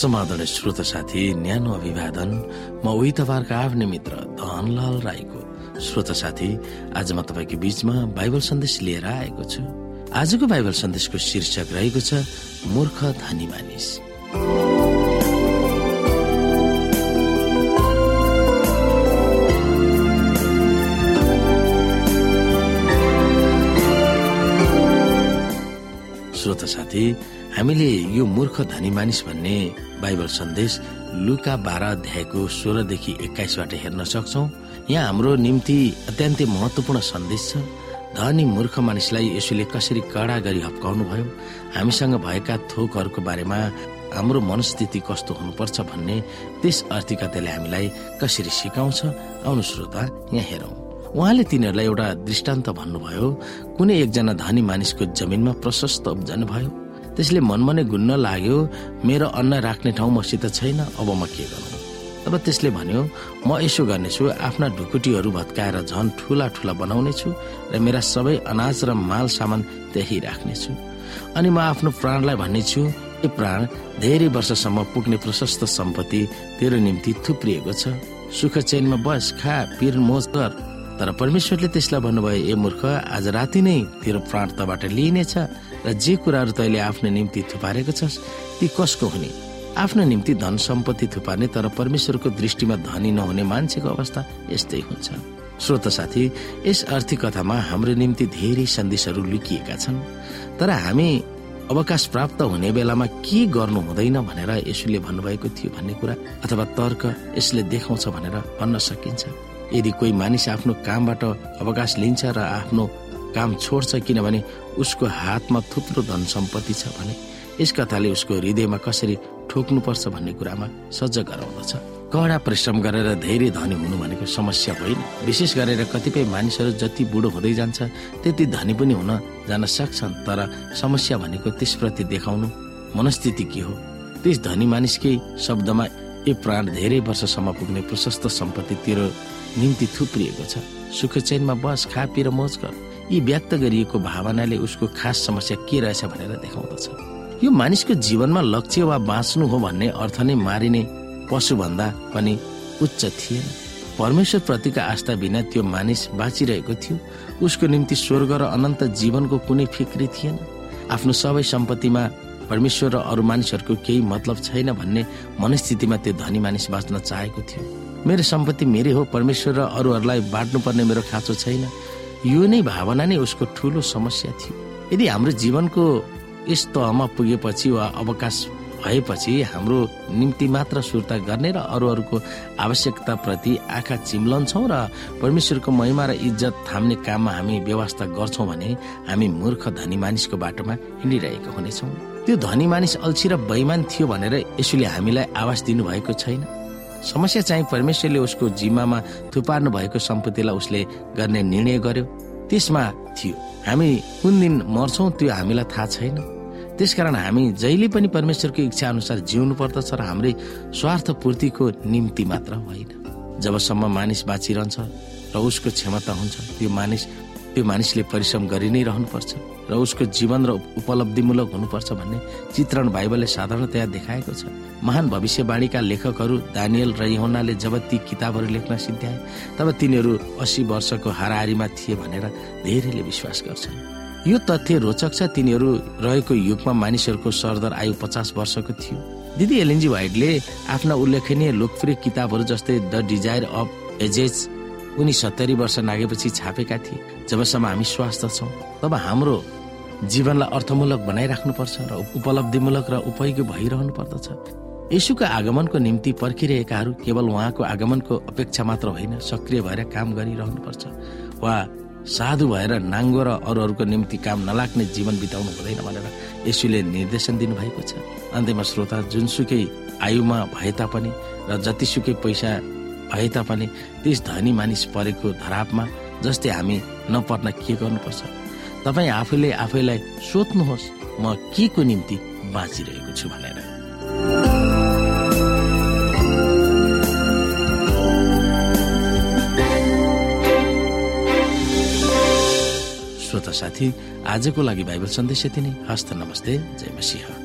समाधान श्रोत साथी न्यानो अभिवादन म उही तपाईँहरूको आफ्नै मित्र धनलाल राईको श्रोत साथी आज म तपाईँको बीचमा बाइबल सन्देश लिएर आएको छु। आजको बाइबल सन्देशको शीर्षक रहेको छ मूर्ख धनी मानिस। श्रोत साथी हामीले यो मूर्ख धनी मानिस भन्ने बाइबल सन्देश लुका बाह्र अध्यायको सोह्रदेखि एक्काइसबाट हेर्न सक्छौ। यहाँ हाम्रो निम्ति अत्यन्तै महत्वपूर्ण सन्देश छ। धनी मूर्ख मानिसलाई यसुले कसरी कडा गरी हप्काउनु भयो हामीसँग भएका थोकहरूको बारेमा हाम्रो मनस्थिति कस्तो हुनुपर्छ भन्ने त्यस आर्थिकताले हामीलाई कसरी सिकाउँछ? आउनु श्रोता यहाँ हेरौँ। उहाँले तिनीहरूलाई एउटा दृष्टान्त भन्नुभयो कुनै एकजना धनी मानिसको जमिनमा प्रशस्त उब्जन भयो त्यसले मनमा नै गुन्न लाग्यो मेरो अन्न राख्ने ठाउँ मसित छैन अब म के गरौँ? तब त्यसले भन्यो म यसो गर्नेछु आफ्ना ढुकुटीहरू भत्काएर झन् ठुला ठुला बनाउने छु र मेरा सबै अनाज र माल सामान त्यही राख्नेछु। अनि म आफ्नो प्राणलाई भन्नेछु ए प्राण धेरै वर्षसम्म पुग्ने प्रशस्त सम्पत्ति तेरो निम्ति थुप्रिएको छ। सुख चैनमा बस खा पिर मोज कर तर परमेश्वरले त्यसलाई भन्नुभयो ए मूर्ख आज राति नै तेरो प्राण तबाट लिइनेछ र जे कुराहरू तैँले आफ्नो निम्ति थुपारेको छस् ती कसको हुने? आफ्नो निम्ति धन सम्पत्ति थुपार्ने तर परमेश्वरको दृष्टिमा धनी नहुने मान्छेको अवस्था यस्तै हुन्छ। श्रोत साथी यस आर्थिक कथामा हाम्रो निम्ति धेरै सन्देशहरू लुकिएका छन्। तर हामी अवकाश प्राप्त हुने बेलामा के गर्नु हुँदैन भनेर यसुले भन्नुभएको थियो भन्ने कुरा अथवा तर्क यसले देखाउँछ भनेर भन्न सकिन्छ। यदि कोही मानिस आफ्नो कामबाट अवकाश लिन्छ र आफ्नो काम छोड्छ किनभने उसको हातमा थुप्रो धन सम्पत्ति छ भने यस कथाले उसको हृदयमा कसरी ठोक्नुपर्छ भन्ने कुरामा सज्ज गराउँदछ। कडा परिश्रम गरेर धेरै धनी हुनु भनेको समस्या होइन। विशेष गरेर कतिपय मानिसहरू जति बुढो हुँदै जान्छ त्यति धनी पनि हुन जान सक्छन्। तर समस्या भनेको त्यसप्रति देखाउनु मनस्थिति के हो? त्यस धनी मानिसकै शब्दमा ए प्राण धेरै वर्षसम्म पुग्ने प्रशस्त सम्पत्ति तेरो निम्ति थुप्रिएको छ। सुख चैनमा बस खा पिर मोज गर। यी व्यक्त गरिएको भावनाले उसको खास समस्या के रहेछ भनेर देखाउँदछ। यो मानिसको जीवनमा लक्ष्य वा बाँच्नु हो भन्ने अर्थ नै मारिने पशुभन्दा पनि उच्च थिएन। परमेश्वर प्रतिको आस्था बिना त्यो मानिस बाँचिरहेको थियो। उसको निम्ति स्वर्ग र अनन्त जीवनको कुनै फिक्री थिएन। आफ्नो सबै सम्पत्तिमा परमेश्वर र अरू मानिसहरूको केही मतलब छैन भन्ने मनस्थितिमा त्यो धनी मानिस बाँच्न चाहेको थियो। मेरो सम्पत्ति मेरै हो परमेश्वर र अरूहरूलाई बाँड्नुपर्ने मेरो खाँचो छैन। यो नै भावना नै उसको ठुलो समस्या थियो। यदि हाम्रो जीवनको यस तहमा पुगेपछि वा अवकाश भएपछि हाम्रो निम्ति मात्र सुर्ता गर्ने र अरूहरूको आवश्यकता प्रति आँखा चिम्लन्छौँ र परमेश्वरको महिमा र इज्जत थाम्ने काममा हामी व्यवस्था गर्छौँ भने हामी मूर्ख धनी मानिसको बाटोमा हिँडिरहेका हुनेछौँ। त्यो धनी मानिस अल्छी र बैमान थियो भनेर यसुले हामीलाई आवास दिनुभएको छैन। समस्या चाहिँ परमेश्वरले उसको जिम्मामा थुपार्नु भएको सम्पत्तिलाई उसले गर्ने निर्णय गर्यो। त्यसमा थियो हामी कुन दिन मर्छौँ त्यो हामीलाई थाहा छैन। त्यसकारण हामी जहिले पनि परमेश्वरको इच्छा अनुसार जिउनु पर्दछ र हाम्रै स्वार्थ पूर्तिको निम्ति मात्र होइन। जबसम्म मानिस बाँचिरहन्छ र उसको क्षमता हुन्छ त्यो मानिस त्यो मानिसले परिश्रम गरि नै रहनुपर्छ र उसको जीवन र उपलब्धिमूलक हुनुपर्छ भन्ने चित्रण बाइबलले साधारणतया देखाएको छ। महान भविष्यवाणीका लेखकहरू दानियल र यहोनाले जब ती किताबहरू लेख्न सिद्ध्याए तब तिनीहरू अस्सी वर्षको हाराहारीमा थिए भनेर धेरैले विश्वास गर्छन्। यो तथ्य रोचक छ तिनीहरू रहेको युगमा मानिसहरूको सरदर आयु पचास वर्षको थियो। दिदी एलएनजी वाइडले आफ्ना उल्लेखनीय लोकप्रिय किताबहरू जस्तै द डिजायर अफ एजेज उनी सत्तरी वर्ष नागेपछि छापेका थिए। जबसम्म हामी स्वास्थ्य छौँ तब हाम्रो जीवनलाई अर्थमूलक बनाइराख्नुपर्छ र उपलब्धिमूलक र उपयोगी भइरहनु पर्दछ यसुको आगमनको निम्ति पर्खिरहेकाहरू केवल उहाँको आगमनको अपेक्षा मात्र होइन सक्रिय भएर काम गरिरहनुपर्छ। वा साधु भएर नाङ्गो र अरूहरूको निम्ति काम नलाग्ने जीवन बिताउनु हुँदैन भनेर यसुले निर्देशन दिनुभएको छ। अन्त्यमा श्रोता जुनसुकै आयुमा भए तापनि र जतिसुकै पैसा भए तापनि त्यस धनी मानिस परेको धरापमा जस्तै हामी नपर्न के गर्नुपर्छ? तपाईँ आफूले आफैलाई सोध्नुहोस् म के को निम्ति बाँचिरहेको छु भनेर। श्रोता साथी आजको लागि बाइबल सन्देश यति नै। हस्त नमस्ते जय मसिंह।